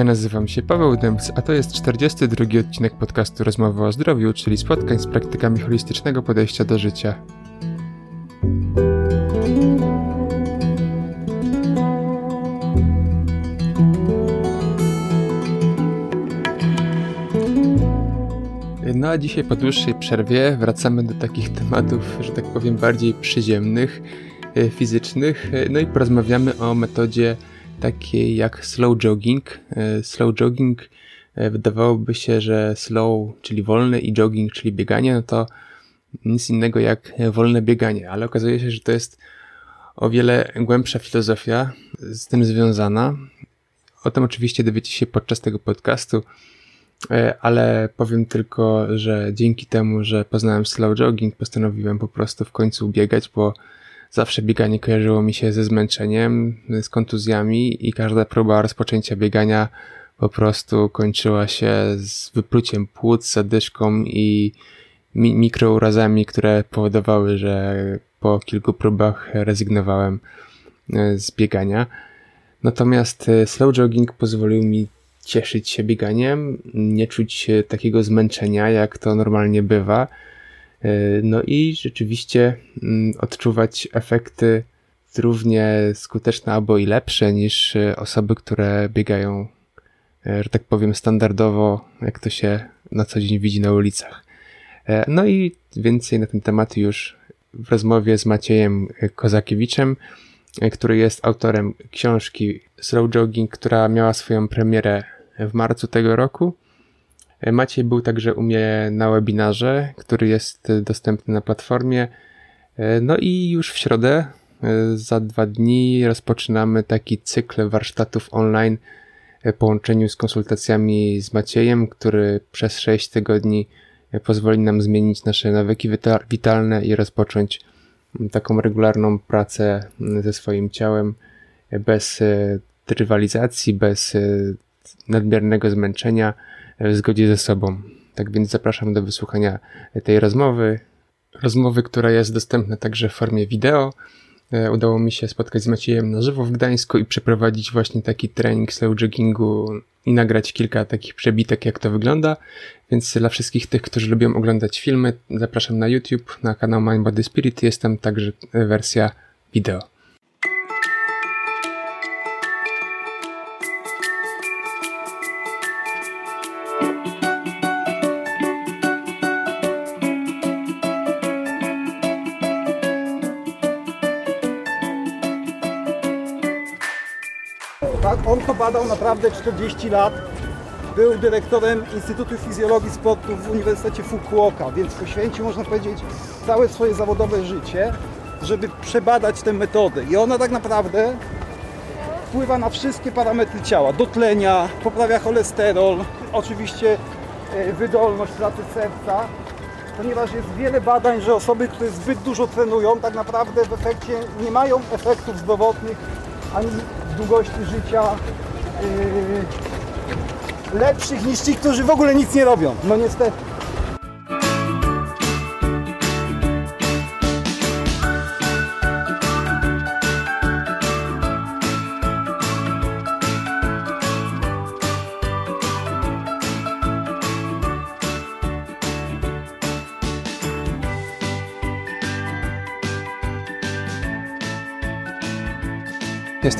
Ja nazywam się Paweł Dębc, a to jest 42 odcinek podcastu Rozmowy o zdrowiu, czyli spotkań z praktykami holistycznego podejścia do życia. No a dzisiaj po dłuższej przerwie wracamy do takich tematów, że tak powiem, bardziej przyziemnych, e, fizycznych. E, no i porozmawiamy o metodzie takiej jak slow jogging. E, slow jogging wydawałoby się, że slow, czyli wolny i jogging, czyli bieganie, no to nic innego jak wolne bieganie, ale okazuje się, że to jest o wiele głębsza filozofia z tym związana. O tym oczywiście dowiecie się podczas tego podcastu. E, ale powiem tylko, że dzięki temu, że poznałem slow jogging, postanowiłem po prostu w końcu biegać, bo zawsze bieganie kojarzyło mi się ze zmęczeniem, z kontuzjami i każda próba rozpoczęcia biegania po prostu kończyła się z wypluciem płuc, zadyszką i mi mikrourazami, które powodowały, że po kilku próbach rezygnowałem e, z biegania. Natomiast e, slow jogging pozwolił mi cieszyć się bieganiem, nie czuć takiego zmęczenia, jak to normalnie bywa. E, no i rzeczywiście mm, odczuwać efekty równie skuteczne albo i lepsze niż e, osoby, które biegają, e, że tak powiem, standardowo, jak to się na co dzień widzi na ulicach. No i więcej na ten temat już w rozmowie z Maciejem Kozakiewiczem, który jest autorem książki Slow Jogging, która miała swoją premierę w marcu tego roku. Maciej był także u mnie na webinarze, który jest dostępny na platformie. No i już w środę, za dwa dni, rozpoczynamy taki cykl warsztatów online w połączeniu z konsultacjami z Maciejem, który przez 6 tygodni pozwoli nam zmienić nasze nawyki witalne i rozpocząć taką regularną pracę ze swoim ciałem bez rywalizacji, bez nadmiernego zmęczenia w zgodzie ze sobą. Tak więc zapraszam do wysłuchania tej rozmowy. Rozmowy, która jest dostępna także w formie wideo. E, udało mi się spotkać z Maciejem na żywo w Gdańsku i przeprowadzić właśnie taki trening slow joggingu i nagrać kilka takich przebitek, jak to wygląda. Więc dla wszystkich tych, którzy lubią oglądać filmy, zapraszam na YouTube, na kanał Mind Body Spirit. Jest tam także wersja wideo. Badał naprawdę 40 lat. Był dyrektorem Instytutu Fizjologii Sportu w Uniwersytecie Fukuoka, więc poświęcił, można powiedzieć, całe swoje zawodowe życie, żeby przebadać tę metodę. I ona tak naprawdę wpływa na wszystkie parametry ciała. Dotlenia, poprawia cholesterol, oczywiście e, wydolność pracy serca, ponieważ jest wiele badań, że osoby, które zbyt dużo trenują, tak naprawdę w efekcie nie mają efektów zdrowotnych ani długości życia lepszych niż ci, którzy w ogóle nic nie robią. No niestety.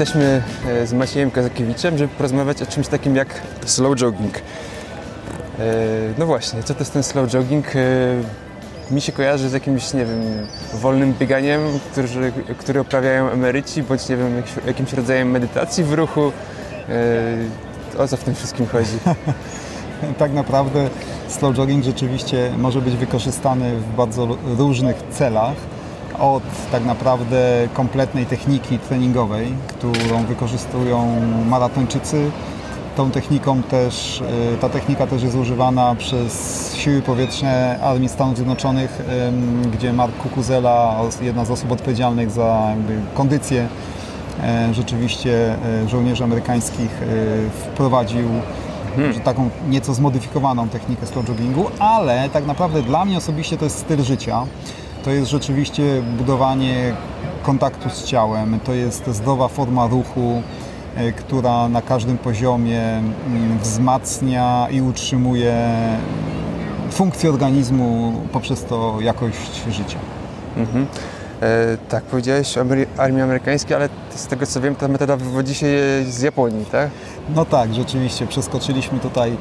Jesteśmy e, z Maciejem Kazakiewiczem, żeby porozmawiać o czymś takim jak slow jogging. E, no właśnie, co to jest ten slow jogging? E, mi się kojarzy z jakimś, nie wiem, wolnym bieganiem, który, który uprawiają emeryci, bądź, nie wiem, jakimś rodzajem medytacji w ruchu. O co w tym wszystkim chodzi? tak naprawdę slow jogging rzeczywiście może być wykorzystany w bardzo różnych celach od tak naprawdę kompletnej techniki treningowej, którą wykorzystują maratończycy. Tą techniką też, y, ta technika też jest używana przez siły powietrzne Armii Stanów Zjednoczonych, gdzie Mark Kukuzela, jedna z osób odpowiedzialnych za kondycję e, rzeczywiście e, żołnierzy amerykańskich wprowadził hmm. taką nieco zmodyfikowaną technikę slow joggingu, ale tak naprawdę dla mnie osobiście to jest styl życia to jest rzeczywiście budowanie kontaktu z ciałem, to jest zdrowa forma ruchu, e, która na każdym poziomie mm, wzmacnia i utrzymuje funkcję organizmu, poprzez to jakość życia. Mhm. E, tak, powiedziałeś o armii amerykańskiej, ale z tego co wiem, ta metoda wywodzi się z Japonii, tak? No tak, rzeczywiście, przeskoczyliśmy tutaj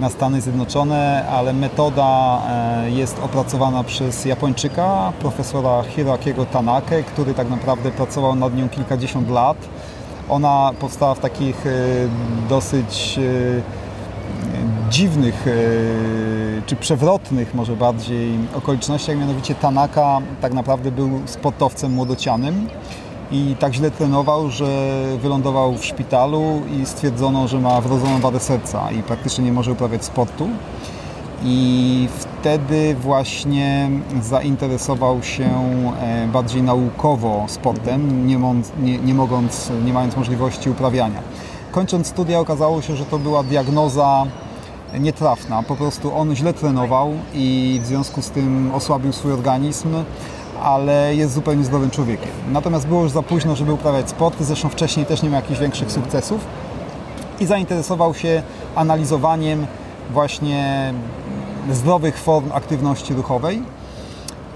na Stany Zjednoczone, ale metoda e, jest opracowana przez Japończyka, profesora Hiroakiego Tanake, który tak naprawdę pracował nad nią kilkadziesiąt lat. Ona powstała w takich e, dosyć e, dziwnych czy przewrotnych może bardziej okolicznościach, mianowicie Tanaka tak naprawdę był sportowcem młodocianym i tak źle trenował, że wylądował w szpitalu i stwierdzono, że ma wrodzoną wadę serca i praktycznie nie może uprawiać sportu. I wtedy właśnie zainteresował się e, bardziej naukowo sportem, nie, nie, nie, mogąc, nie mając możliwości uprawiania. Kończąc studia okazało się, że to była diagnoza nietrafna. Po prostu on źle trenował i w związku z tym osłabił swój organizm, ale jest zupełnie zdrowym człowiekiem. Natomiast było już za późno, żeby uprawiać sporty, zresztą wcześniej też nie miał jakichś większych sukcesów i zainteresował się analizowaniem właśnie zdrowych form aktywności ruchowej.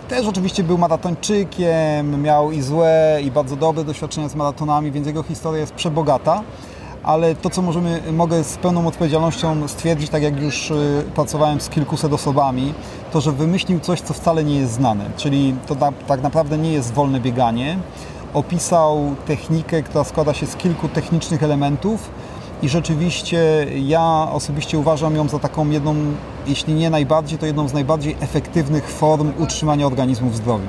Też oczywiście był maratończykiem, miał i złe, i bardzo dobre doświadczenia z maratonami, więc jego historia jest przebogata ale to, co możemy, mogę z pełną odpowiedzialnością stwierdzić, tak jak już y, pracowałem z kilkuset osobami, to, że wymyślił coś, co wcale nie jest znane, czyli to tak naprawdę nie jest wolne bieganie. Opisał technikę, która składa się z kilku technicznych elementów i rzeczywiście ja osobiście uważam ją za taką jedną, jeśli nie najbardziej, to jedną z najbardziej efektywnych form utrzymania organizmu w zdrowiu.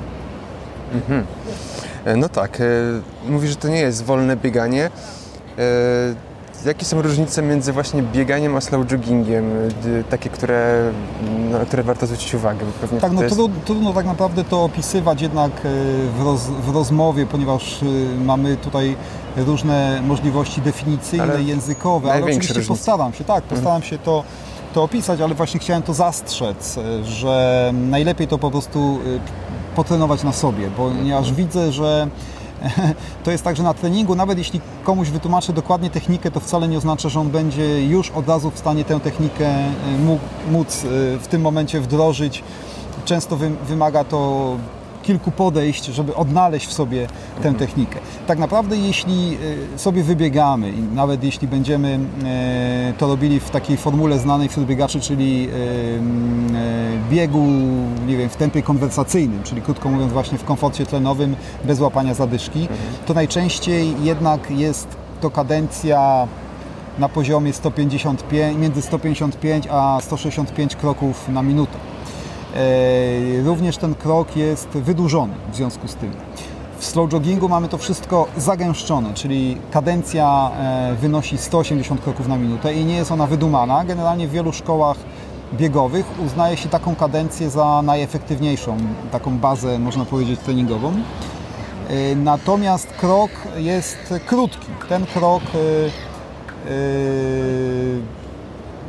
Mhm. E, no tak, e, mówi, że to nie jest wolne bieganie. Jakie są różnice między właśnie bieganiem a slow joggingiem, takie, które, na które warto zwrócić uwagę? Pewnie tak, no jest... trudno, trudno tak naprawdę to opisywać jednak e, w, roz, w rozmowie, ponieważ e, mamy tutaj różne możliwości definicyjne, ale językowe, ale oczywiście różnice. postaram się, tak, mhm. postaram mhm. się to, to opisać, ale właśnie chciałem to zastrzec, że najlepiej to po prostu potrenować na sobie, ponieważ widzę, że to jest tak, że na treningu, nawet jeśli komuś wytłumaczę dokładnie technikę, to wcale nie oznacza, że on będzie już od razu w stanie tę technikę e, móc e, w tym momencie wdrożyć. Często wymaga to kilku podejść, żeby odnaleźć w sobie tę mhm. technikę. Tak naprawdę jeśli e, sobie wybiegamy i nawet jeśli będziemy e, to robili w takiej formule znanej wśród biegaczy, czyli e, biegu nie wiem, w tempie konwersacyjnym, czyli krótko mówiąc właśnie w komforcie tlenowym, bez łapania zadyszki, mhm. to najczęściej jednak jest to kadencja na poziomie 155, między 155 a 165 kroków na minutę. E, również ten krok jest wydłużony w związku z tym. W slow joggingu mamy to wszystko zagęszczone, czyli kadencja e, wynosi 180 kroków na minutę i nie jest ona wydumana. Generalnie w wielu szkołach biegowych uznaje się taką kadencję za najefektywniejszą, taką bazę, można powiedzieć, treningową. E, natomiast krok jest krótki. Ten krok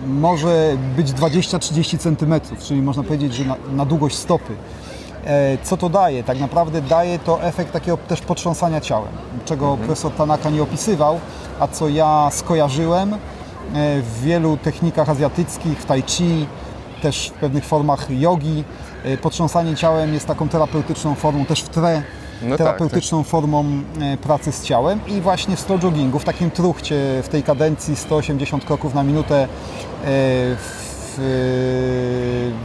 może być 20-30 cm, czyli można powiedzieć, że na, na długość stopy. E, co to daje? Tak naprawdę daje to efekt takiego też potrząsania ciałem, czego mhm. profesor Tanaka nie opisywał, a co ja skojarzyłem e, w wielu technikach azjatyckich, w tai chi, też w pewnych formach jogi. E, potrząsanie ciałem jest taką terapeutyczną formą, też w tre no terapeutyczną tak, tak. formą e, pracy z ciałem i właśnie w slow joggingu, w takim truchcie, w tej kadencji 180 kroków na minutę e, w,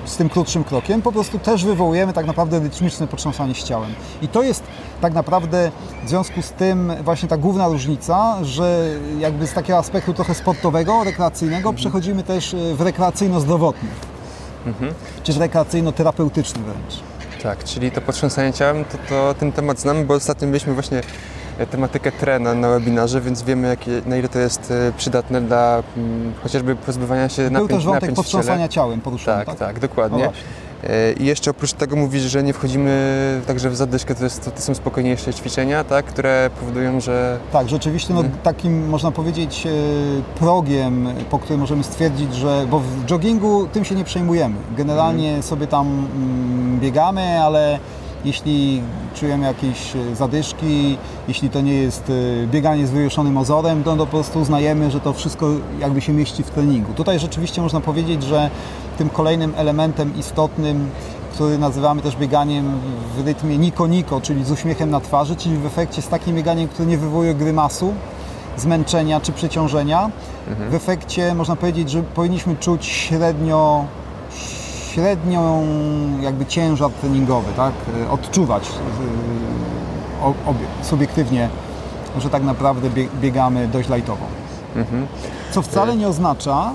z tym krótszym krokiem, po prostu też wywołujemy tak naprawdę rytmiczne potrząsanie z ciałem. I to jest tak naprawdę w związku z tym właśnie ta główna różnica, że jakby z takiego aspektu trochę sportowego, rekreacyjnego mhm. przechodzimy też e, w rekreacyjno-zdrowotny, mhm. czy rekreacyjno-terapeutyczny wręcz. Tak, czyli to potrząsanie ciałem, to, to ten temat znamy, bo ostatnio byliśmy właśnie e, tematykę trena na webinarze, więc wiemy jakie, na ile to jest e, przydatne dla m, mm, chociażby pozbywania się napięć Był też wątek potrząsania ciałem poruszony, tak? Tak, tak, dokładnie. No I jeszcze oprócz tego mówisz, że nie wchodzimy także w zadyszkę, to, jest, to są spokojniejsze ćwiczenia, tak, które powodują, że... Tak, rzeczywiście no, mhm. takim można powiedzieć e, progiem, po którym możemy stwierdzić, że, bo w joggingu tym się nie przejmujemy. Generalnie hmm. sobie tam mm, biegamy, ale jeśli czujemy jakieś e, zadyszki, jeśli to nie jest e, bieganie z wywieszonym ozorem, to, to po prostu uznajemy, że to wszystko jakby się mieści w treningu. Tutaj rzeczywiście można powiedzieć, że tym kolejnym elementem istotnym który nazywamy też bieganiem w rytmie niko-niko, czyli z uśmiechem na twarzy, czyli w efekcie z takim bieganiem, które nie wywołuje grymasu, zmęczenia czy przeciążenia. Mhm. W efekcie można powiedzieć, że powinniśmy czuć średnio średnią jakby ciężar treningowy, tak? Odczuwać y, subiektywnie, że tak naprawdę biegamy dość lightowo. Mhm. Co wcale nie oznacza,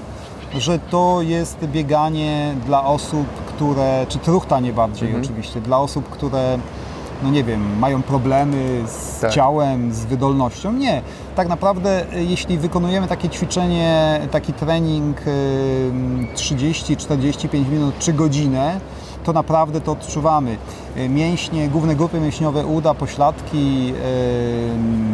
że to jest bieganie dla osób, które, czy truchtanie bardziej mhm. oczywiście, dla osób, które no nie wiem, mają problemy z tak. ciałem, z wydolnością. Nie. Tak naprawdę, e, jeśli wykonujemy takie ćwiczenie, taki trening 30, 45 minut czy godzinę, to naprawdę to odczuwamy. E, mięśnie, główne grupy mięśniowe uda, pośladki,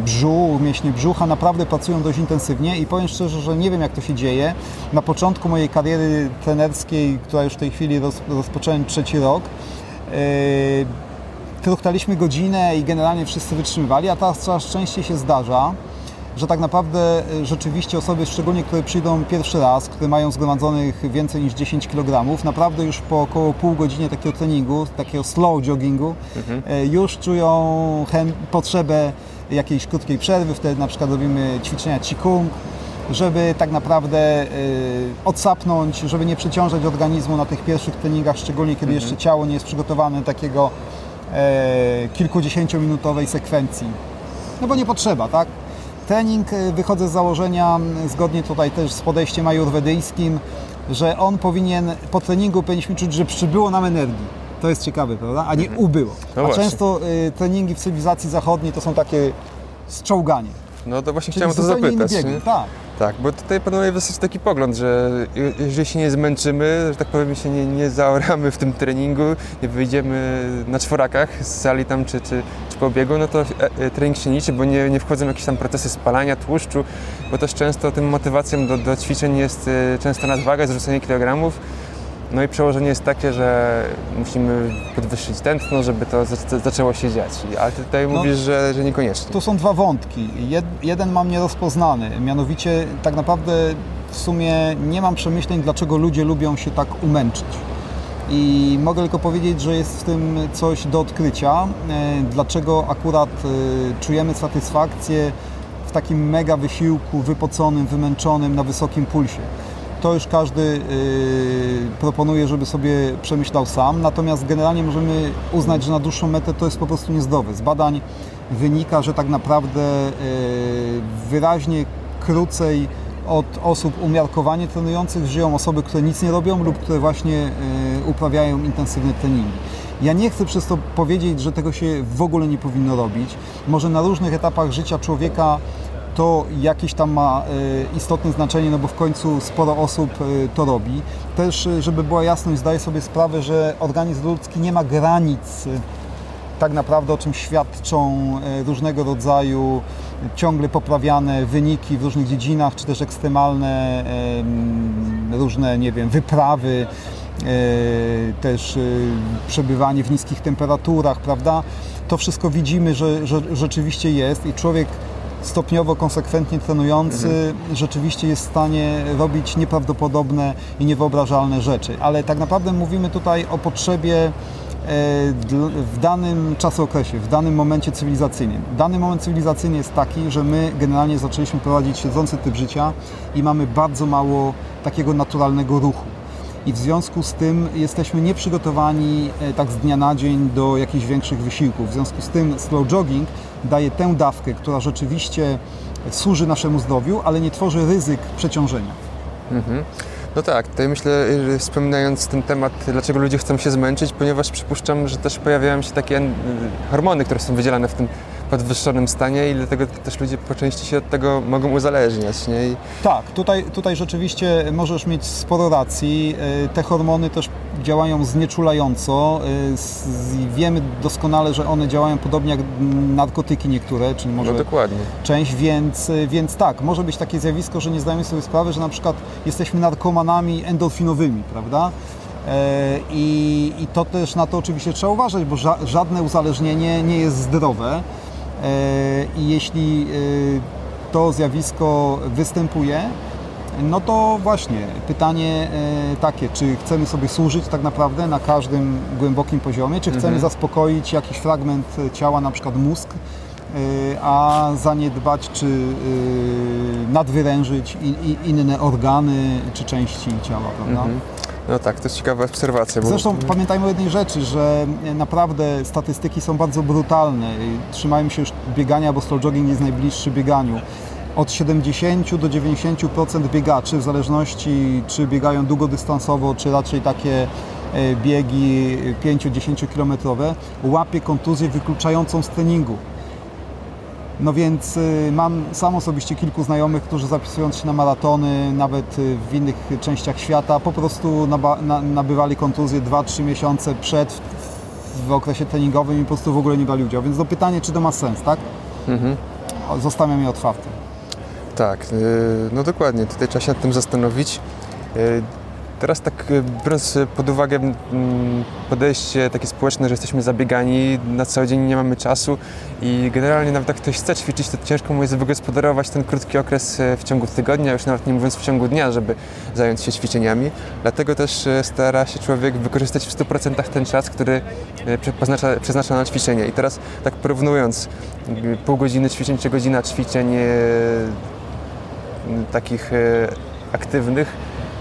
brzuch, mięśnie brzucha naprawdę pracują dość intensywnie i powiem szczerze, że nie wiem jak to się dzieje. Na początku mojej kariery trenerskiej, która już w tej chwili roz, rozpocząłem trzeci rok, truchtaliśmy godzinę i generalnie wszyscy wytrzymywali, a teraz coraz częściej się zdarza, że tak naprawdę e, rzeczywiście osoby, szczególnie które przyjdą pierwszy raz, które mają zgromadzonych więcej niż 10 kg, naprawdę już po około pół godziny takiego treningu, takiego slow joggingu, mhm. E, już czują potrzebę jakiejś krótkiej przerwy, wtedy na przykład robimy ćwiczenia Qigong, żeby tak naprawdę y, odsapnąć, żeby nie przeciążać organizmu na tych pierwszych treningach, szczególnie kiedy mhm. jeszcze ciało nie jest przygotowane do takiego kilkudziesięciominutowej sekwencji. No bo nie potrzeba, tak? Trening, e, wychodzę z założenia, zgodnie tutaj też z podejściem ajurwedyjskim, że on powinien, po treningu powinniśmy czuć, że przybyło nam energii. To jest ciekawe, prawda? A nie mhm. ubyło. No A właśnie. często y, treningi w cywilizacji zachodniej to są takie zczołganie. No to właśnie Czyli chciałem o to zapytać. Biegu, tak. Tak, bo tutaj panuje dosyć taki pogląd, że jeżeli się nie zmęczymy, że tak powiem, się nie, nie zaoramy w tym treningu, nie wyjdziemy na czworakach z sali tam czy, czy, czy po biegu, no to e, e, trening się liczy, bo nie, nie wchodzą jakieś tam procesy spalania tłuszczu, bo też często tym motywacją do, do ćwiczeń jest e, często nadwaga, zrzucenie kilogramów, no i przełożenie jest takie, że musimy podwyższyć tętno, żeby to zaczęło się dziać. Ale ty tutaj no, mówisz, że, że niekoniecznie. Tu są dwa wątki. Jed, jeden mam nierozpoznany, mianowicie tak naprawdę w sumie nie mam przemyśleń, dlaczego ludzie lubią się tak umęczyć. I mogę tylko powiedzieć, że jest w tym coś do odkrycia. E, dlaczego akurat e, czujemy satysfakcję w takim mega wysiłku, wypoconym, wymęczonym, na wysokim pulsie to już każdy y, proponuje, żeby sobie przemyślał sam. Natomiast generalnie możemy uznać, że na dłuższą metę to jest po prostu niezdrowe. Z badań wynika, że tak naprawdę y, wyraźnie krócej od osób umiarkowanie trenujących żyją osoby, które nic nie robią lub które właśnie y, uprawiają intensywne treningi. Ja nie chcę przez to powiedzieć, że tego się w ogóle nie powinno robić. Może na różnych etapach życia człowieka to jakieś tam ma e, istotne znaczenie, no bo w końcu sporo osób e, to robi. Też, e, żeby była jasność, zdaję sobie sprawę, że organizm ludzki nie ma granic tak naprawdę o czym świadczą różnego rodzaju ciągle poprawiane wyniki w różnych dziedzinach, czy też ekstremalne różne, nie wiem, wyprawy, też przebywanie w niskich temperaturach, prawda? To wszystko widzimy, że, że rzeczywiście jest i człowiek stopniowo, konsekwentnie trenujący mhm. rzeczywiście jest w stanie robić nieprawdopodobne i niewyobrażalne rzeczy. Ale tak naprawdę mówimy tutaj o potrzebie e, w danym czasookresie, w danym momencie cywilizacyjnym. Dany moment cywilizacyjny jest taki, że my generalnie zaczęliśmy prowadzić siedzący typ życia i mamy bardzo mało takiego naturalnego ruchu i w związku z tym jesteśmy nieprzygotowani e, tak z dnia na dzień do jakichś większych wysiłków. W związku z tym slow jogging daje tę dawkę, która rzeczywiście służy naszemu zdrowiu, ale nie tworzy ryzyk przeciążenia. Mhm. No tak, tutaj myślę, wspominając ten temat, dlaczego ludzie chcą się zmęczyć, ponieważ przypuszczam, że też pojawiają się takie hormony, które są wydzielane w tym podwyższonym stanie i dlatego też ludzie po części się od tego mogą uzależniać. Nie? I... Tak, tutaj, tutaj rzeczywiście możesz mieć sporo racji. E, te hormony też działają znieczulająco. E, wiemy doskonale, że one działają podobnie jak narkotyki niektóre, czyli może no dokładnie. część, więc, e, więc tak, może być takie zjawisko, że nie zdajemy sobie sprawy, że na przykład jesteśmy narkomanami endorfinowymi, prawda? I, I, to też na to oczywiście trzeba uważać, bo ża żadne uzależnienie nie jest zdrowe. I jeśli to zjawisko występuje, no to właśnie pytanie e, takie, czy chcemy sobie służyć tak naprawdę na każdym głębokim poziomie, czy chcemy mhm. zaspokoić jakiś fragment ciała, na przykład mózg, e, a zaniedbać czy e, nadwyrężyć inne organy czy części ciała, prawda? Mhm. No tak, to jest ciekawa obserwacja. Bo... Zresztą pamiętajmy o jednej rzeczy, że naprawdę statystyki są bardzo brutalne. Trzymajmy się już biegania, bo slow jogging jest najbliższy bieganiu od 70 do 90% biegaczy, w zależności czy biegają długodystansowo, czy raczej takie e, biegi 5-10 kilometrowe, łapie kontuzję wykluczającą z treningu. No więc y, mam sam osobiście kilku znajomych, którzy zapisując się na maratony, nawet y, w innych częściach świata, po prostu nabywali kontuzję 2-3 miesiące przed, w okresie treningowym i po prostu w ogóle nie brali udziału. Więc do pytania, czy to ma sens, tak? Mhm. Zostawiam je otwarte. Tak, y, no dokładnie, tutaj trzeba się nad tym zastanowić. Teraz tak y, biorąc pod uwagę podejście takie społeczne, że jesteśmy zabiegani, na co dzień nie mamy czasu i generalnie nawet jak ktoś chce ćwiczyć, to ciężko mu jest wygospodarować ten krótki okres w ciągu tygodnia, już nawet nie mówiąc w ciągu dnia, żeby zająć się ćwiczeniami. Dlatego też stara się człowiek wykorzystać w 100% ten czas, który przeznacza, przeznacza na ćwiczenie. I teraz tak porównując pół godziny ćwiczeń czy godzina ćwiczeń takich e, aktywnych,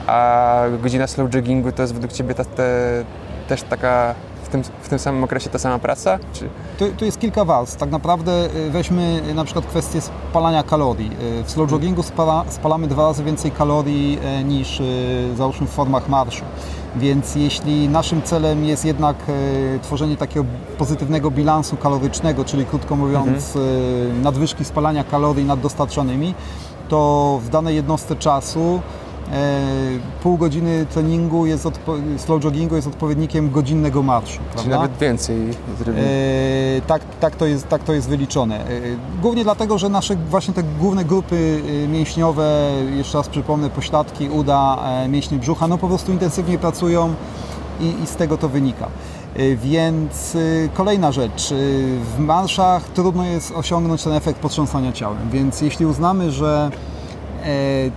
a godzina slow joggingu to jest według Ciebie ta, te, też taka w tym, w tym samym okresie ta sama praca? Czy... Tu, tu, jest kilka warstw. Tak naprawdę e, weźmy na przykład kwestię spalania kalorii. E, w slow joggingu spala, spalamy dwa razy więcej kalorii niż załóżmy w formach marszu. Więc jeśli naszym celem jest jednak tworzenie takiego pozytywnego bilansu kalorycznego, czyli krótko mówiąc mhm. nadwyżki spalania kalorii nad dostarczonymi, to w danej jednostce czasu pół godziny treningu jest slow joggingu jest odpowiednikiem godzinnego marszu. Prawda? Czyli nawet więcej e, tak, tak, to jest, tak to jest wyliczone. E, głównie dlatego, że nasze właśnie te główne grupy e, mięśniowe, jeszcze raz przypomnę, pośladki, uda, e, mięśnie brzucha, no po prostu intensywnie pracują i, i z tego to wynika. E, więc e, kolejna rzecz, e, w marszach trudno jest osiągnąć ten efekt potrząsania ciałem, więc jeśli uznamy, że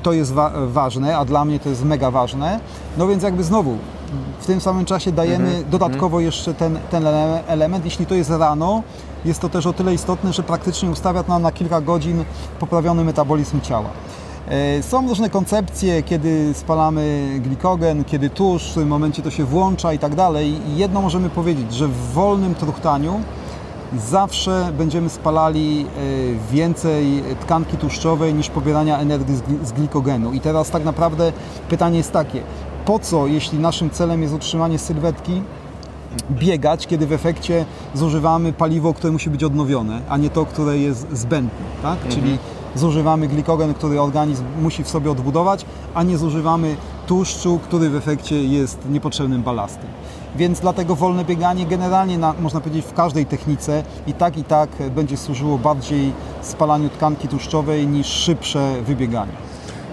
to jest wa ważne, a dla mnie to jest mega ważne, no więc jakby znowu w tym samym czasie dajemy mhm, dodatkowo mhm. jeszcze ten, ten element. Jeśli to jest rano, jest to też o tyle istotne, że praktycznie ustawia nam na kilka godzin poprawiony metabolizm ciała. E, są różne koncepcje, kiedy spalamy glikogen, kiedy tłuszcz, w tym momencie to się włącza i tak dalej. Jedno możemy powiedzieć, że w wolnym truchtaniu zawsze będziemy spalali e, więcej tkanki tłuszczowej niż pobierania energii z glikogenu. I teraz tak naprawdę pytanie jest takie, po co, jeśli naszym celem jest utrzymanie sylwetki, biegać, kiedy w efekcie zużywamy paliwo, które musi być odnowione, a nie to, które jest zbędne, tak? Mhm. Czyli zużywamy glikogen, który organizm musi w sobie odbudować, a nie zużywamy tłuszczu, który w efekcie jest niepotrzebnym balastem. Więc dlatego wolne bieganie generalnie, na, można powiedzieć, w każdej technice i tak i tak będzie służyło bardziej spalaniu tkanki tłuszczowej niż szybsze wybieganie.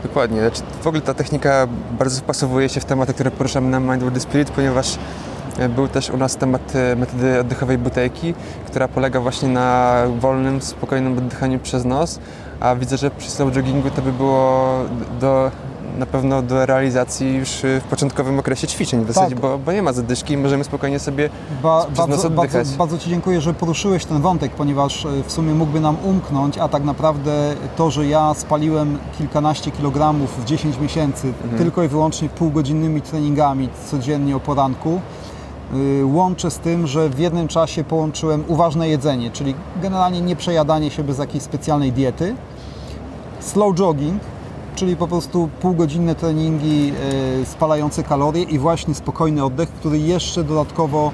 Dokładnie. Znaczy, w ogóle ta technika bardzo wpasowuje się w tematy, które poruszamy na Mind Body Spirit, ponieważ e, był też u nas temat e, metody oddechowej butelki, która polega właśnie na wolnym, spokojnym oddychaniu przez nos, a widzę, że przy slow joggingu to by było do, na pewno do realizacji już w początkowym okresie ćwiczeń w zasadzie, tak. bo, bo, nie ma zadyszki i możemy spokojnie sobie ba, bardzo, bardzo, bardzo, Ci dziękuję, że poruszyłeś ten wątek, ponieważ e, w sumie mógłby nam umknąć, a tak naprawdę to, że ja spaliłem kilkanaście kilogramów w 10 miesięcy mhm. tylko i wyłącznie półgodzinnymi treningami codziennie o poranku, y, łączę z tym, że w jednym czasie połączyłem uważne jedzenie, czyli generalnie nie przejadanie się bez jakiejś specjalnej diety, slow jogging, czyli po prostu półgodzinne treningi e, spalające kalorie i właśnie spokojny oddech, który jeszcze dodatkowo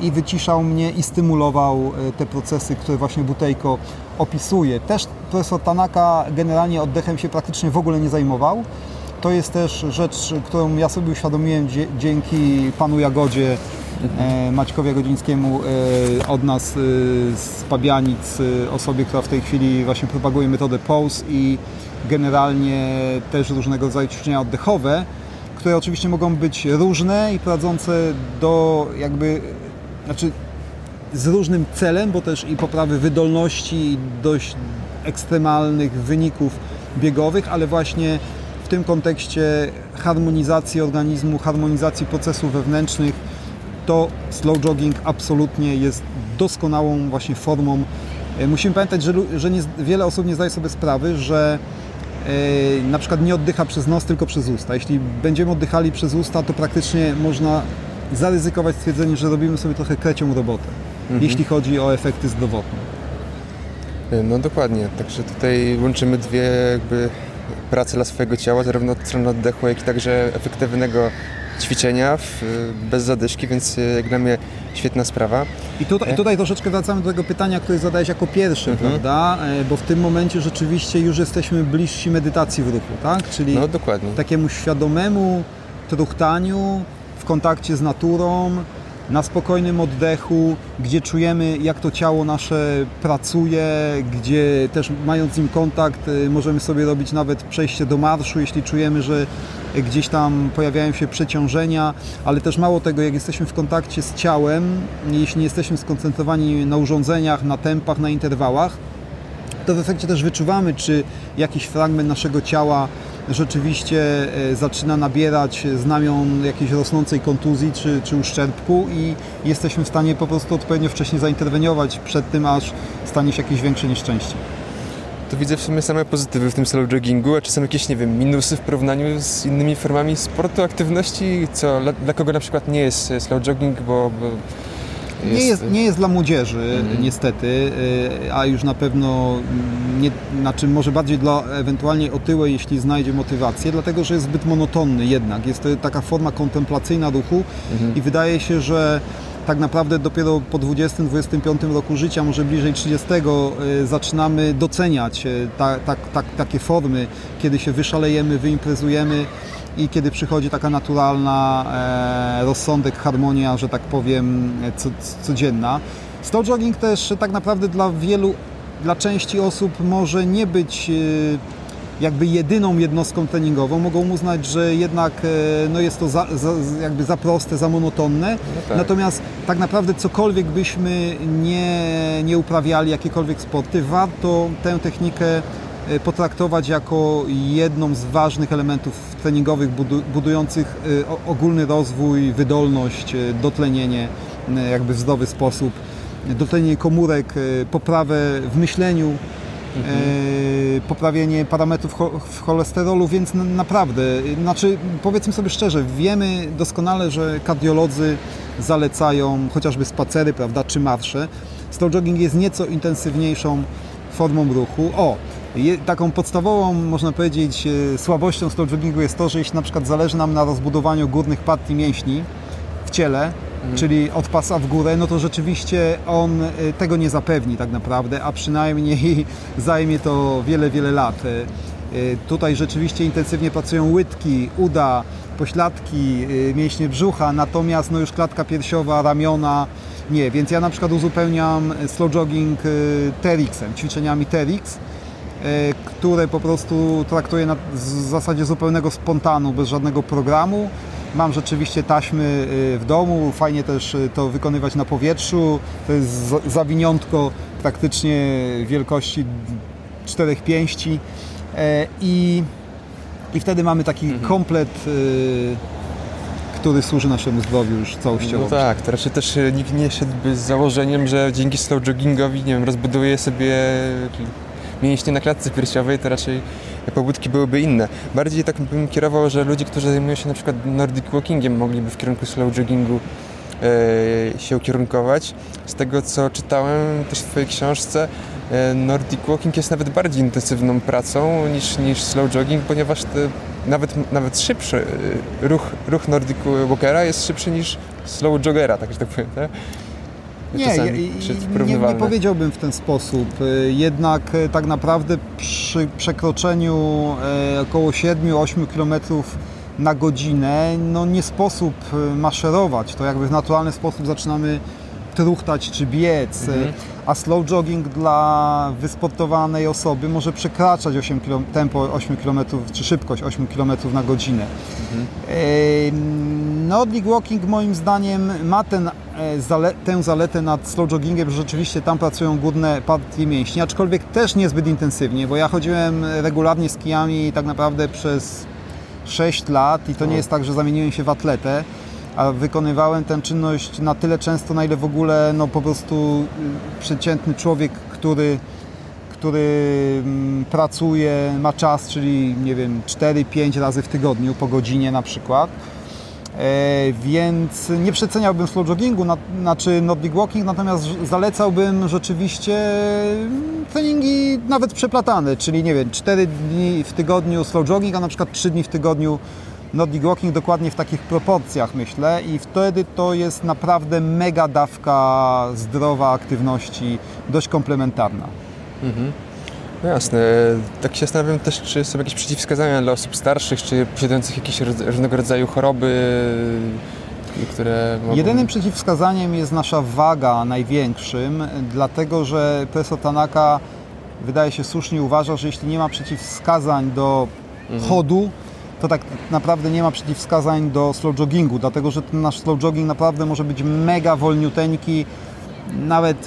i wyciszał mnie i stymulował e, te procesy, które właśnie Butejko opisuje. Też profesor Tanaka generalnie oddechem się praktycznie w ogóle nie zajmował. To jest też rzecz, którą ja sobie uświadomiłem dzięki panu Jagodzie, Maćkowi Jagodzińskiemu od nas z Pabianic, osobie, która w tej chwili właśnie propaguje metodę POSE i generalnie też różnego rodzaju ćwiczenia oddechowe, które oczywiście mogą być różne i prowadzące do jakby, znaczy z różnym celem, bo też i poprawy wydolności i dość ekstremalnych wyników biegowych, ale właśnie w tym kontekście harmonizacji organizmu, harmonizacji procesów wewnętrznych, to slow jogging absolutnie jest doskonałą właśnie formą. E, musimy pamiętać, że, że nie, wiele osób nie zdaje sobie sprawy, że e, na przykład nie oddycha przez nos, tylko przez usta. Jeśli będziemy oddychali przez usta, to praktycznie można zaryzykować stwierdzenie, że robimy sobie trochę krecią robotę, mhm. jeśli chodzi o efekty zdrowotne. E, no dokładnie, także tutaj łączymy dwie jakby prace dla swojego ciała, zarówno od strony oddechu, jak i także efektywnego ćwiczenia w, bez zadyszki, więc jak dla mnie świetna sprawa. I tutaj, e? tutaj troszeczkę wracamy do tego pytania, które zadałeś jako pierwsze, mhm. prawda? E, bo w tym momencie rzeczywiście już jesteśmy bliżsi medytacji w ruchu, tak? Czyli no, dokładnie. takiemu świadomemu truchtaniu w kontakcie z naturą, na spokojnym oddechu, gdzie czujemy jak to ciało nasze pracuje, gdzie też mając z nim kontakt y, możemy sobie robić nawet przejście do marszu, jeśli czujemy, że gdzieś tam pojawiają się przeciążenia, ale też mało tego, jak jesteśmy w kontakcie z ciałem, jeśli nie jesteśmy skoncentrowani na urządzeniach, na tempach, na interwałach, to w efekcie też wyczuwamy, czy jakiś fragment naszego ciała rzeczywiście e, zaczyna nabierać znamion jakiejś rosnącej kontuzji czy, czy uszczerbku i jesteśmy w stanie po prostu odpowiednio wcześnie zainterweniować przed tym, aż stanie się jakieś większe nieszczęście. To widzę w sumie same pozytywy w tym slow joggingu, a czy są jakieś, nie wiem, minusy w porównaniu z innymi formami sportu, aktywności? Co, dla, kogo na przykład nie jest slow jogging, bo, bo jest... Nie, jest, nie jest dla młodzieży, mhm. niestety, y, a już na pewno nie, znaczy może bardziej dla ewentualnie otyłej, jeśli znajdzie motywację, dlatego że jest zbyt monotonny jednak. Jest to taka forma kontemplacyjna ruchu mhm. i wydaje się, że tak naprawdę dopiero po 20-25 roku życia, może bliżej 30, y, zaczynamy doceniać y, ta, ta, ta, takie formy, kiedy się wyszalejemy, wyimprezujemy i kiedy przychodzi taka naturalna e, rozsądek, harmonia, że tak powiem, co, codzienna. Slow jogging też tak naprawdę dla wielu, dla części osób może nie być e, jakby jedyną jednostką treningową. Mogą uznać, że jednak e, no jest to za, za, jakby za proste, za monotonne. No tak. Natomiast tak naprawdę cokolwiek byśmy nie, nie uprawiali, jakiekolwiek sporty, warto tę technikę E, potraktować jako jedną z ważnych elementów treningowych budujących e, ogólny rozwój, wydolność, e, dotlenienie jakby w zdrowy sposób, dotlenienie komórek, poprawę w myśleniu, mhm. poprawienie parametrów cholesterolu, więc naprawdę, znaczy powiedzmy sobie szczerze, wiemy doskonale, że kardiolodzy zalecają chociażby spacery, prawda, czy marsze. Slow jogging jest nieco intensywniejszą formą ruchu. O, taką podstawową, można powiedzieć, e, słabością slow joggingu jest to, że jeśli na przykład zależy nam na rozbudowaniu górnych partii mięśni w ciele, mhm. czyli od pasa w górę, no to rzeczywiście on e, tego nie zapewni tak naprawdę, a przynajmniej zajmie to wiele, wiele lat. E, tutaj rzeczywiście intensywnie pracują łydki, uda, pośladki, mięśnie brzucha, natomiast no już klatka piersiowa, ramiona, nie, więc ja na przykład uzupełniam slow jogging TRX-em, ćwiczeniami E, które po prostu traktuję na zasadzie zupełnego spontanu, bez żadnego programu. Mam rzeczywiście taśmy e, w domu, fajnie też e, to wykonywać na powietrzu. To jest zawiniątko praktycznie wielkości czterech pięści i, i wtedy mamy taki mhm. komplet który służy naszemu zdrowiu już całościowo. No tak, to raczej też nikt nie szedłby z założeniem, że dzięki slow joggingowi, nie wiem, rozbuduje sobie mięśnie na klatce piersiowej, to raczej pobudki byłyby inne. Bardziej tak bym kierował, że ludzie, którzy zajmują się na przykład Nordic Walkingiem, mogliby w kierunku slow joggingu e, się ukierunkować. Z tego, co czytałem też w Twojej książce, e, Nordic Walking jest nawet bardziej intensywną pracą niż, niż slow jogging, ponieważ nawet, nawet szybszy e, ruch, ruch Nordic Walkera jest szybszy niż slow joggera, tak że tak powiem. Tak? Nie, nie, nie, powiedziałbym w ten sposób. E, jednak e, tak naprawdę przy przekroczeniu e, około 7-8 km na godzinę no nie sposób maszerować. To jakby w naturalny sposób zaczynamy truchtać czy biec, Mhm. a slow jogging dla wysportowanej osoby może przekraczać 8 km, tempo 8 km czy szybkość 8 km na godzinę. Em, Nordic Walking moim zdaniem ma ten, e, zale, tę zaletę nad slow joggingiem, że rzeczywiście tam pracują górne partie mięśni, aczkolwiek też niezbyt intensywnie, bo ja chodziłem regularnie z kijami tak naprawdę przez 6 lat i to nie jest tak, że zamieniłem się w atletę, a wykonywałem tę czynność na tyle często, na ile w ogóle no, po prostu y, przeciętny człowiek, który który mm, pracuje, ma czas, czyli nie wiem, 4-5 razy w tygodniu po godzinie na przykład. E, więc nie przeceniałbym slow joggingu, na, znaczy Nordic walking, natomiast zalecałbym rzeczywiście mm, treningi nawet przeplatane, czyli nie wiem, 4 dni w tygodniu slow jogging, a na przykład 3 dni w tygodniu Nordic walking, dokładnie w takich proporcjach myślę i wtedy to jest naprawdę mega dawka zdrowa aktywności, dość komplementarna. No jasne. Tak się zastanawiam też, czy są jakieś przeciwwskazania dla osób starszych, czy posiadających jakieś różnego rodzaju choroby, y, które mogą... Jedynym przeciwwskazaniem jest nasza waga największym, dlatego że profesor Tanaka wydaje się słusznie uważa, że jeśli nie ma przeciwwskazań do chodu, to tak naprawdę nie ma przeciwwskazań do slow joggingu, dlatego że ten nasz slow jogging naprawdę może być mega wolniuteńki, nawet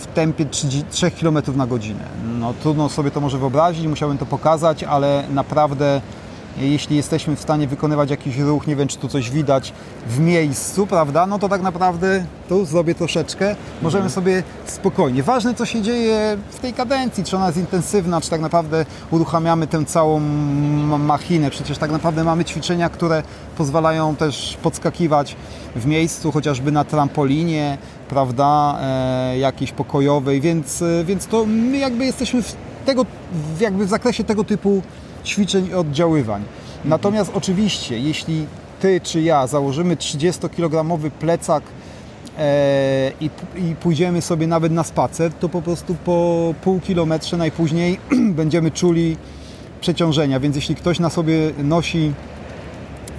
w tempie 30 3 km na godzinę. No trudno sobie to może wyobrazić, musiałem to pokazać, ale naprawdę jeśli jesteśmy w stanie wykonywać jakiś ruch, nie wiem czy tu coś widać, w miejscu, prawda, no to tak naprawdę tu zrobię troszeczkę, możemy sobie spokojnie. Ważne co się dzieje w tej kadencji, czy ona jest intensywna, czy tak naprawdę uruchamiamy tę całą machinę. Przecież tak naprawdę mamy ćwiczenia, które pozwalają też podskakiwać w miejscu, chociażby na trampolinie, prawda, e, jakiejś pokojowej, więc, e, więc to my jakby jesteśmy w, tego, jakby w zakresie tego typu ćwiczeń i oddziaływań. Natomiast oczywiście, jeśli Ty czy ja założymy 30-kilogramowy plecak e, i, i pójdziemy sobie nawet na spacer, to po prostu po pół kilometrze najpóźniej będziemy czuli przeciążenia, więc jeśli ktoś na sobie nosi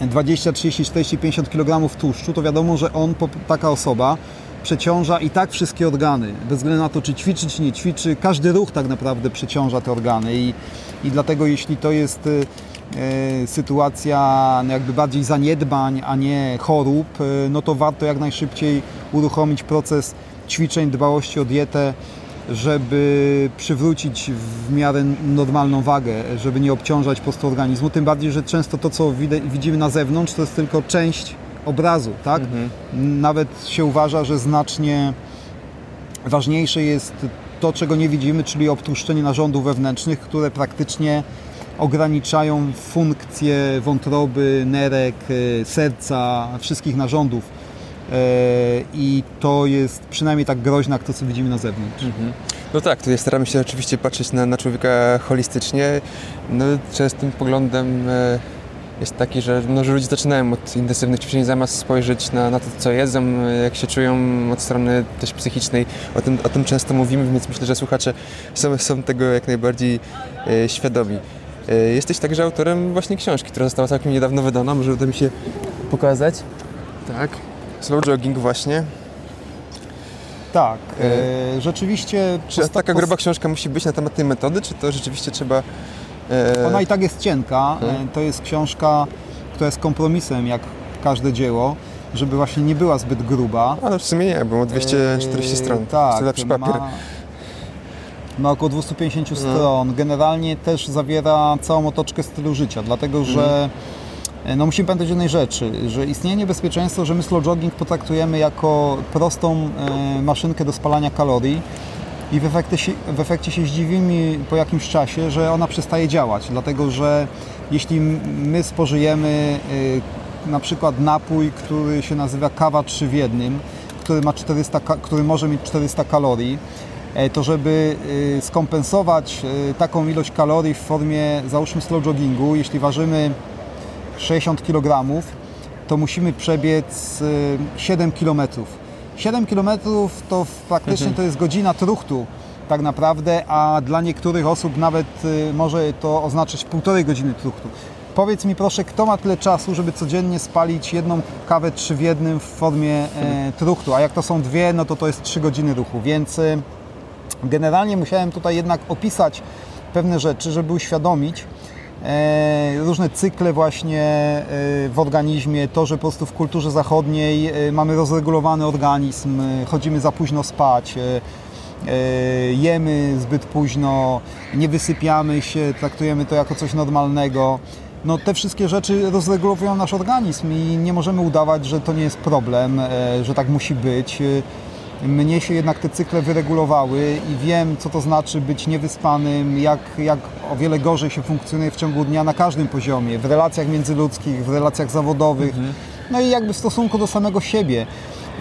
20, 30, 40, 50 kg tłuszczu, to wiadomo, że on, taka osoba, przeciąża i tak wszystkie organy, bez względu na to, czy ćwiczy, czy nie ćwiczy, każdy ruch tak naprawdę przeciąża te organy i, i dlatego jeśli to jest y, y, sytuacja no jakby bardziej zaniedbań, a nie chorób, y, no to warto jak najszybciej uruchomić proces ćwiczeń, dbałości o dietę, żeby przywrócić w miarę normalną wagę, żeby nie obciążać po prostu organizmu. Tym bardziej, że często to, co widzimy na zewnątrz, to jest tylko część obrazu, tak? Nawet się uważa, że znacznie ważniejsze jest to, czego nie widzimy, czyli obtłuszczenie narządów wewnętrznych, które praktycznie ograniczają funkcje wątroby, nerek, e, serca, wszystkich narządów. E, I to jest przynajmniej tak groźne, jak to, co widzimy na zewnątrz. No tak, tutaj staramy się oczywiście patrzeć na, na człowieka holistycznie. No, częstym poglądem e, jest taki, że, no, że ludzie zaczynają od intensywnych ćwiczeń zamiast spojrzeć na, na to, co jedzą, jak się czują od strony też psychicznej. O tym, o tym często mówimy, więc myślę, że słuchacze są, są tego jak najbardziej e, świadomi. E, jesteś także autorem właśnie książki, która została całkiem niedawno wydana. Może uda mi się pokazać. Tak. Slow jogging właśnie. Tak, E, e, rzeczywiście. Czy taka gruba książka musi być na temat tej metody, czy to rzeczywiście trzeba... e, Ona i tak jest cienka. Mhm. E, To jest książka, która jest kompromisem, jak każde dzieło, żeby właśnie nie była zbyt gruba. Ale w sumie nie, bo ma 240 Eee, stron. Tak, To lepszy papier. Ma, ma około 250 No. stron. Generalnie też zawiera całą otoczkę stylu życia, dlatego że e, no musimy pamiętać o jednej rzeczy, że istnieje niebezpieczeństwo, że my slow jogging potraktujemy jako prostą e, maszynkę do spalania kalorii i w efekcie, się, w efekcie się zdziwimy po jakimś czasie, że ona przestaje działać, dlatego że jeśli my spożyjemy y, na przykład napój, który się nazywa kawa 3 w jednym, który, ma 400, ka- który może mieć 400 kalorii, e, to żeby y, skompensować y, taką ilość kalorii w formie załóżmy slow joggingu, jeśli ważymy 60 kg, to musimy przebiec y, 7 km. 7 km to w- praktycznie to jest godzina truchtu tak naprawdę, a dla niektórych osób nawet y, może to oznaczać półtorej godziny truchtu. Powiedz mi proszę, kto ma tyle czasu, żeby codziennie spalić jedną kawę trzy w jednym w formie e, truchtu, a jak to są dwie, no to to jest trzy godziny ruchu, więc e, generalnie musiałem tutaj jednak opisać pewne rzeczy, żeby uświadomić różne cykle właśnie e, w organizmie, to, że po prostu w kulturze zachodniej e, mamy rozregulowany organizm, e, chodzimy za późno spać, e, e, jemy zbyt późno, nie wysypiamy się, traktujemy to jako coś normalnego. No, te wszystkie rzeczy rozregulowują nasz organizm i nie możemy udawać, że to nie jest problem, e, że tak musi być. Mnie się jednak te cykle wyregulowały i wiem, co to znaczy być niewyspanym, jak, jak o wiele gorzej się funkcjonuje w ciągu dnia na każdym poziomie, w relacjach międzyludzkich, w relacjach zawodowych, no i jakby w stosunku do samego siebie.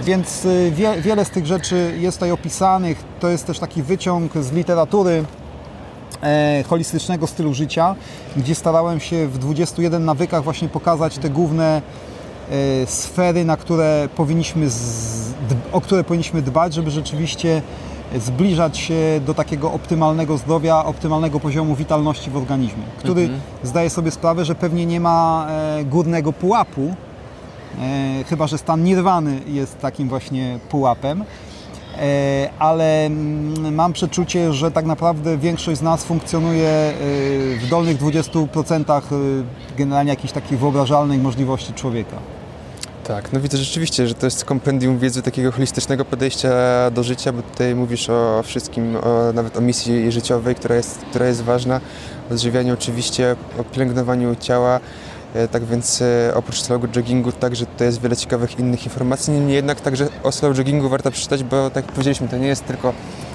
Więc y, wie, wiele z tych rzeczy jest tutaj opisanych. To jest też taki wyciąg z literatury e, holistycznego stylu życia, gdzie starałem się w 21 nawykach właśnie pokazać te główne e, sfery, na które powinniśmy z, o które powinniśmy dbać, żeby rzeczywiście zbliżać się do takiego optymalnego zdrowia, optymalnego poziomu witalności w organizmie, który zdaje sobie sprawę, że pewnie nie ma e, górnego pułapu, e, chyba że stan nirwany jest takim właśnie pułapem. E, ale mm, mam przeczucie, że tak naprawdę większość z nas funkcjonuje w dolnych 20% e, generalnie jakichś takich wyobrażalnych możliwości człowieka. Tak, no widzę rzeczywiście, że to jest kompendium wiedzy takiego holistycznego podejścia do życia, bo tutaj mówisz o wszystkim, o, nawet o misji życiowej, która jest, która jest ważna, o odżywianiu oczywiście, o pielęgnowaniu ciała, e, tak więc e, oprócz slow joggingu także tutaj jest wiele ciekawych innych informacji, niemniej jednak także o slow joggingu warto przeczytać, bo tak jak powiedzieliśmy, to nie jest tylko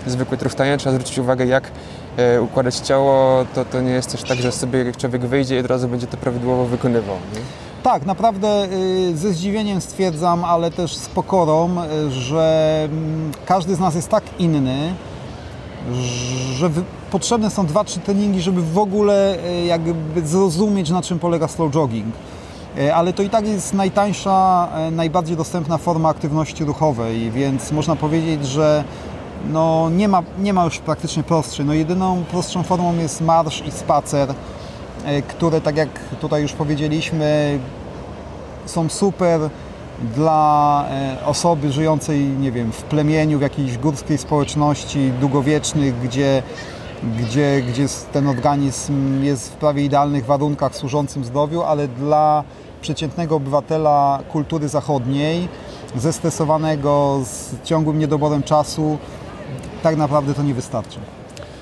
zwykłe truchtanie, trzeba zwrócić uwagę jak e, układać ciało, to, to nie jest też tak, że sobie jak człowiek wyjdzie i od razu będzie to prawidłowo wykonywał. Nie? Tak, naprawdę y, ze zdziwieniem stwierdzam, ale też z pokorą, y, że mm, każdy z nas jest tak inny, że potrzebne są dwa, trzy treningi, żeby w ogóle y, jakby zrozumieć, na czym polega slow jogging. Ale to i tak jest najtańsza, najbardziej dostępna forma aktywności ruchowej, więc można powiedzieć, że no nie, ma, nie ma już praktycznie prostszej. No jedyną prostszą formą jest marsz i spacer które, tak jak tutaj już powiedzieliśmy, są super dla e, osoby żyjącej, nie wiem, w plemieniu, w jakiejś górskiej społeczności długowiecznych, gdzie, gdzie, gdzie ten organizm jest w prawie idealnych warunkach służącym zdrowiu, ale dla przeciętnego obywatela kultury zachodniej, zestresowanego, z ciągłym niedoborem czasu, tak naprawdę to nie wystarczy.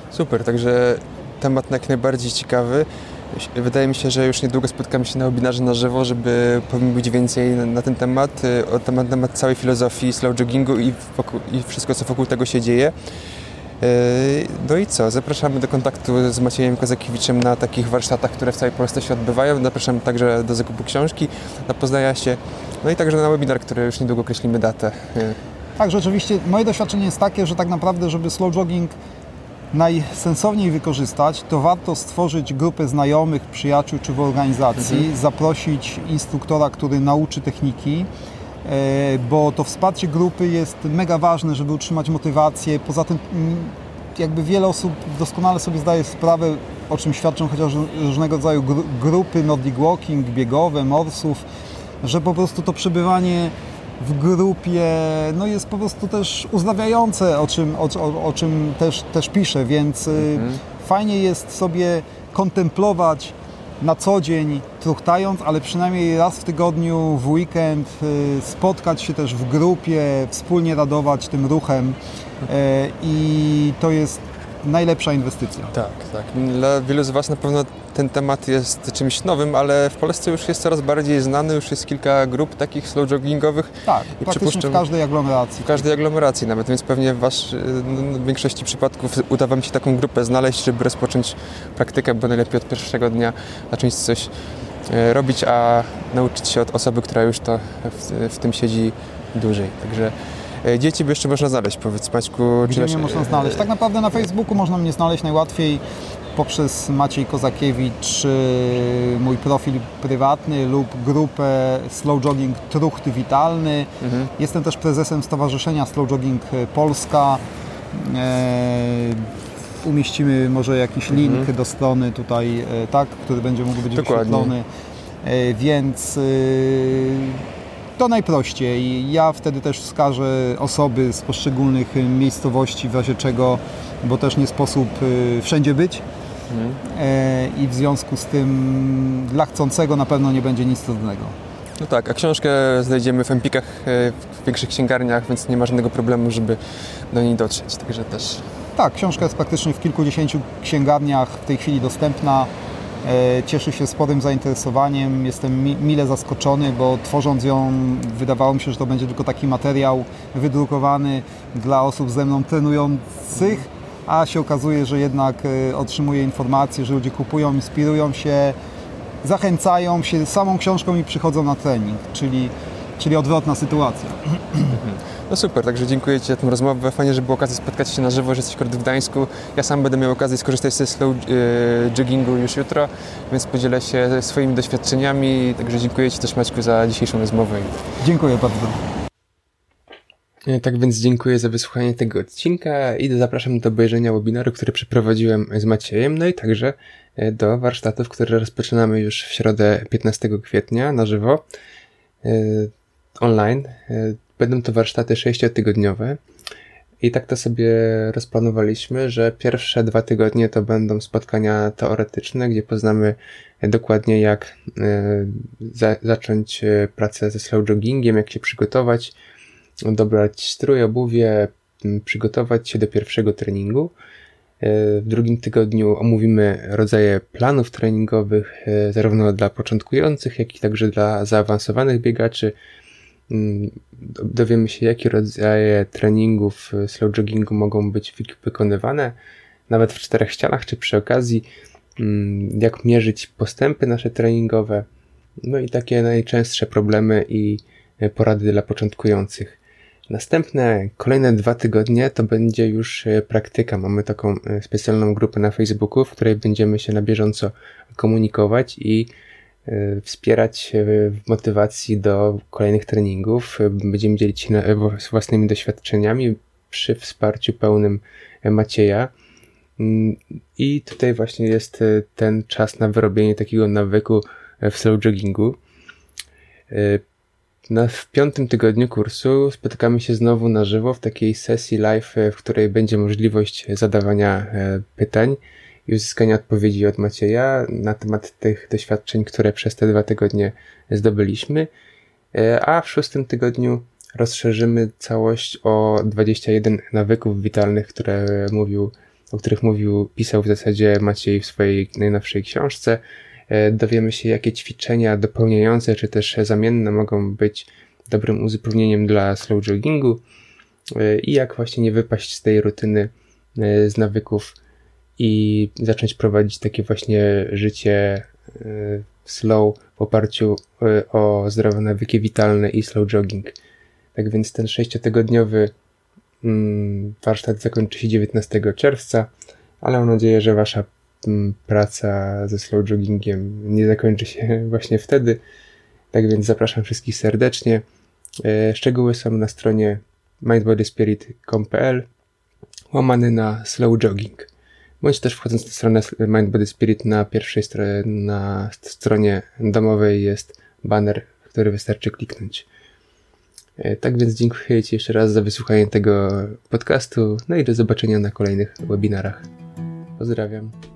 Super, także temat jak najbardziej ciekawy. Wydaje mi się, że już niedługo spotkamy się na webinarze na żywo, żeby powiedzieć więcej na, na ten temat, y, o temat, temat całej filozofii slow joggingu i, wokół, i wszystko, co wokół tego się dzieje. Yy, No i co? Zapraszamy do kontaktu z Maciejem Kozakiewiczem na takich warsztatach, które w całej Polsce się odbywają. Zapraszamy także do zakupu książki, na Poznaja się, no i także na webinar, który już niedługo określimy datę. Yy, Tak, rzeczywiście moje doświadczenie jest takie, że tak naprawdę, żeby slow jogging najsensowniej wykorzystać, to warto stworzyć grupę znajomych, przyjaciół czy w organizacji, zaprosić instruktora, który nauczy techniki, e, bo to wsparcie grupy jest mega ważne, żeby utrzymać motywację. Poza tym mm, jakby wiele osób doskonale sobie zdaje sprawę, o czym świadczą chociaż różnego rodzaju gru- grupy Nordic Walking, biegowe, morsów, że po prostu to przebywanie w grupie no jest po prostu też uzdrawiające, o czym, o, o, o czym też, też piszę, więc y, fajnie jest sobie kontemplować na co dzień truchtając, ale przynajmniej raz w tygodniu, w weekend y, spotkać się też w grupie, wspólnie radować tym ruchem y, i to jest najlepsza inwestycja. Tak, tak. Dla wielu z Was na pewno ten temat jest czymś nowym, ale w Polsce już jest coraz bardziej znany, już jest kilka grup takich slow joggingowych Tak, I praktycznie w każdej aglomeracji. w każdej aglomeracji nawet, więc pewnie wasz, no, w większości przypadków uda Wam się taką grupę znaleźć, żeby rozpocząć praktykę, bo najlepiej od pierwszego dnia zacząć coś e, robić, a nauczyć się od osoby, która już to w, w tym siedzi dłużej. Także e, dzieci by jeszcze można znaleźć, powiedz Maćku. Gdzie też- mnie można znaleźć? Tak naprawdę na Facebooku można mnie znaleźć najłatwiej poprzez Maciej Kozakiewicz, czy mój profil prywatny lub grupę Slow Jogging Truchty Witalny. Mhm. Jestem też prezesem Stowarzyszenia Slow Jogging Polska. E, umieścimy może jakiś link mhm. do strony tutaj, e, tak, który będzie mógł być Dokładnie. wyświetlony. E, więc to najprościej. Ja wtedy też wskażę osoby z poszczególnych miejscowości, w razie czego, bo też nie sposób wszędzie być. Mhm. I w związku z tym dla chcącego na pewno nie będzie nic trudnego. No tak, a książkę znajdziemy w Empikach e, w większych księgarniach, więc nie ma żadnego problemu, żeby do niej dotrzeć, także też... Tak, książka jest praktycznie w kilkudziesięciu księgarniach w tej chwili dostępna. E, cieszy się sporym zainteresowaniem. Jestem mile zaskoczony, bo tworząc ją wydawało mi się, że to będzie tylko taki materiał wydrukowany dla osób ze mną trenujących, a się okazuje, że jednak e, otrzymuję informacje, że ludzie kupują, inspirują się, zachęcają się samą książką i przychodzą na trening, czyli, czyli odwrotna sytuacja. No super, także dziękuję Ci za tę rozmowę. Fajnie, że było okazja spotkać się na żywo, że jesteś akurat w Gdańsku. Ja sam będę miał okazję skorzystać ze slow e, joggingu już jutro, więc podzielę się swoimi doświadczeniami. Także dziękuję Ci też Maćku za dzisiejszą rozmowę. Dziękuję bardzo. E, tak więc dziękuję za wysłuchanie tego odcinka i zapraszam do obejrzenia webinaru, który przeprowadziłem z Maciejem, no i także E, do warsztatów, które rozpoczynamy już w środę 15 kwietnia na żywo online. E, będą to warsztaty sześciotygodniowe i tak to sobie rozplanowaliśmy, że pierwsze dwa tygodnie to będą spotkania teoretyczne, gdzie poznamy dokładnie jak za zacząć pracę ze slow joggingiem, jak się przygotować, dobrać strój, obuwie, przygotować się do pierwszego treningu. E, w drugim tygodniu omówimy rodzaje planów treningowych, e, zarówno dla początkujących, jak i także dla zaawansowanych biegaczy. Mm, dowiemy się, jakie rodzaje treningów e, slow joggingu mogą być wykonywane, nawet w czterech ścianach, czy przy okazji, mm, jak mierzyć postępy nasze treningowe, no i takie najczęstsze problemy i porady dla początkujących. Następne, kolejne dwa tygodnie to będzie już e, praktyka. Mamy taką specjalną grupę na Facebooku, w której będziemy się na bieżąco komunikować i e, wspierać w motywacji do kolejnych treningów. Będziemy dzielić się własnymi doświadczeniami przy wsparciu pełnym Macieja. Mm, I tutaj właśnie jest ten czas na wyrobienie takiego nawyku w slow joggingu. Na, w piątym tygodniu kursu spotykamy się znowu na żywo w takiej sesji live, w której będzie możliwość zadawania pytań i uzyskania odpowiedzi od Macieja na temat tych doświadczeń, które przez te dwa tygodnie zdobyliśmy. E, a w szóstym tygodniu rozszerzymy całość o 21 nawyków witalnych, które mówił, o których mówił, pisał w zasadzie Maciej w swojej najnowszej książce. E, dowiemy się, jakie ćwiczenia dopełniające czy też zamienne mogą być dobrym uzupełnieniem dla slow joggingu e, i jak właśnie nie wypaść z tej rutyny, z nawyków i zacząć prowadzić takie właśnie życie slow w oparciu o zdrowe nawyki witalne i slow jogging. Tak więc ten sześciotygodniowy mm, warsztat zakończy się 19 czerwca, ale mam nadzieję, że Wasza praca ze slow joggingiem nie zakończy się właśnie wtedy. Tak więc zapraszam wszystkich serdecznie. E, szczegóły są na stronie mindbodyspirit.com.pl łamany na slow jogging. Bądź też wchodząc na stronę Mind Body Spirit na pierwszej stronie, na stronie domowej jest banner, który wystarczy kliknąć. E, tak więc dziękuję Ci jeszcze raz za wysłuchanie tego podcastu, no i do zobaczenia na kolejnych webinarach. Pozdrawiam.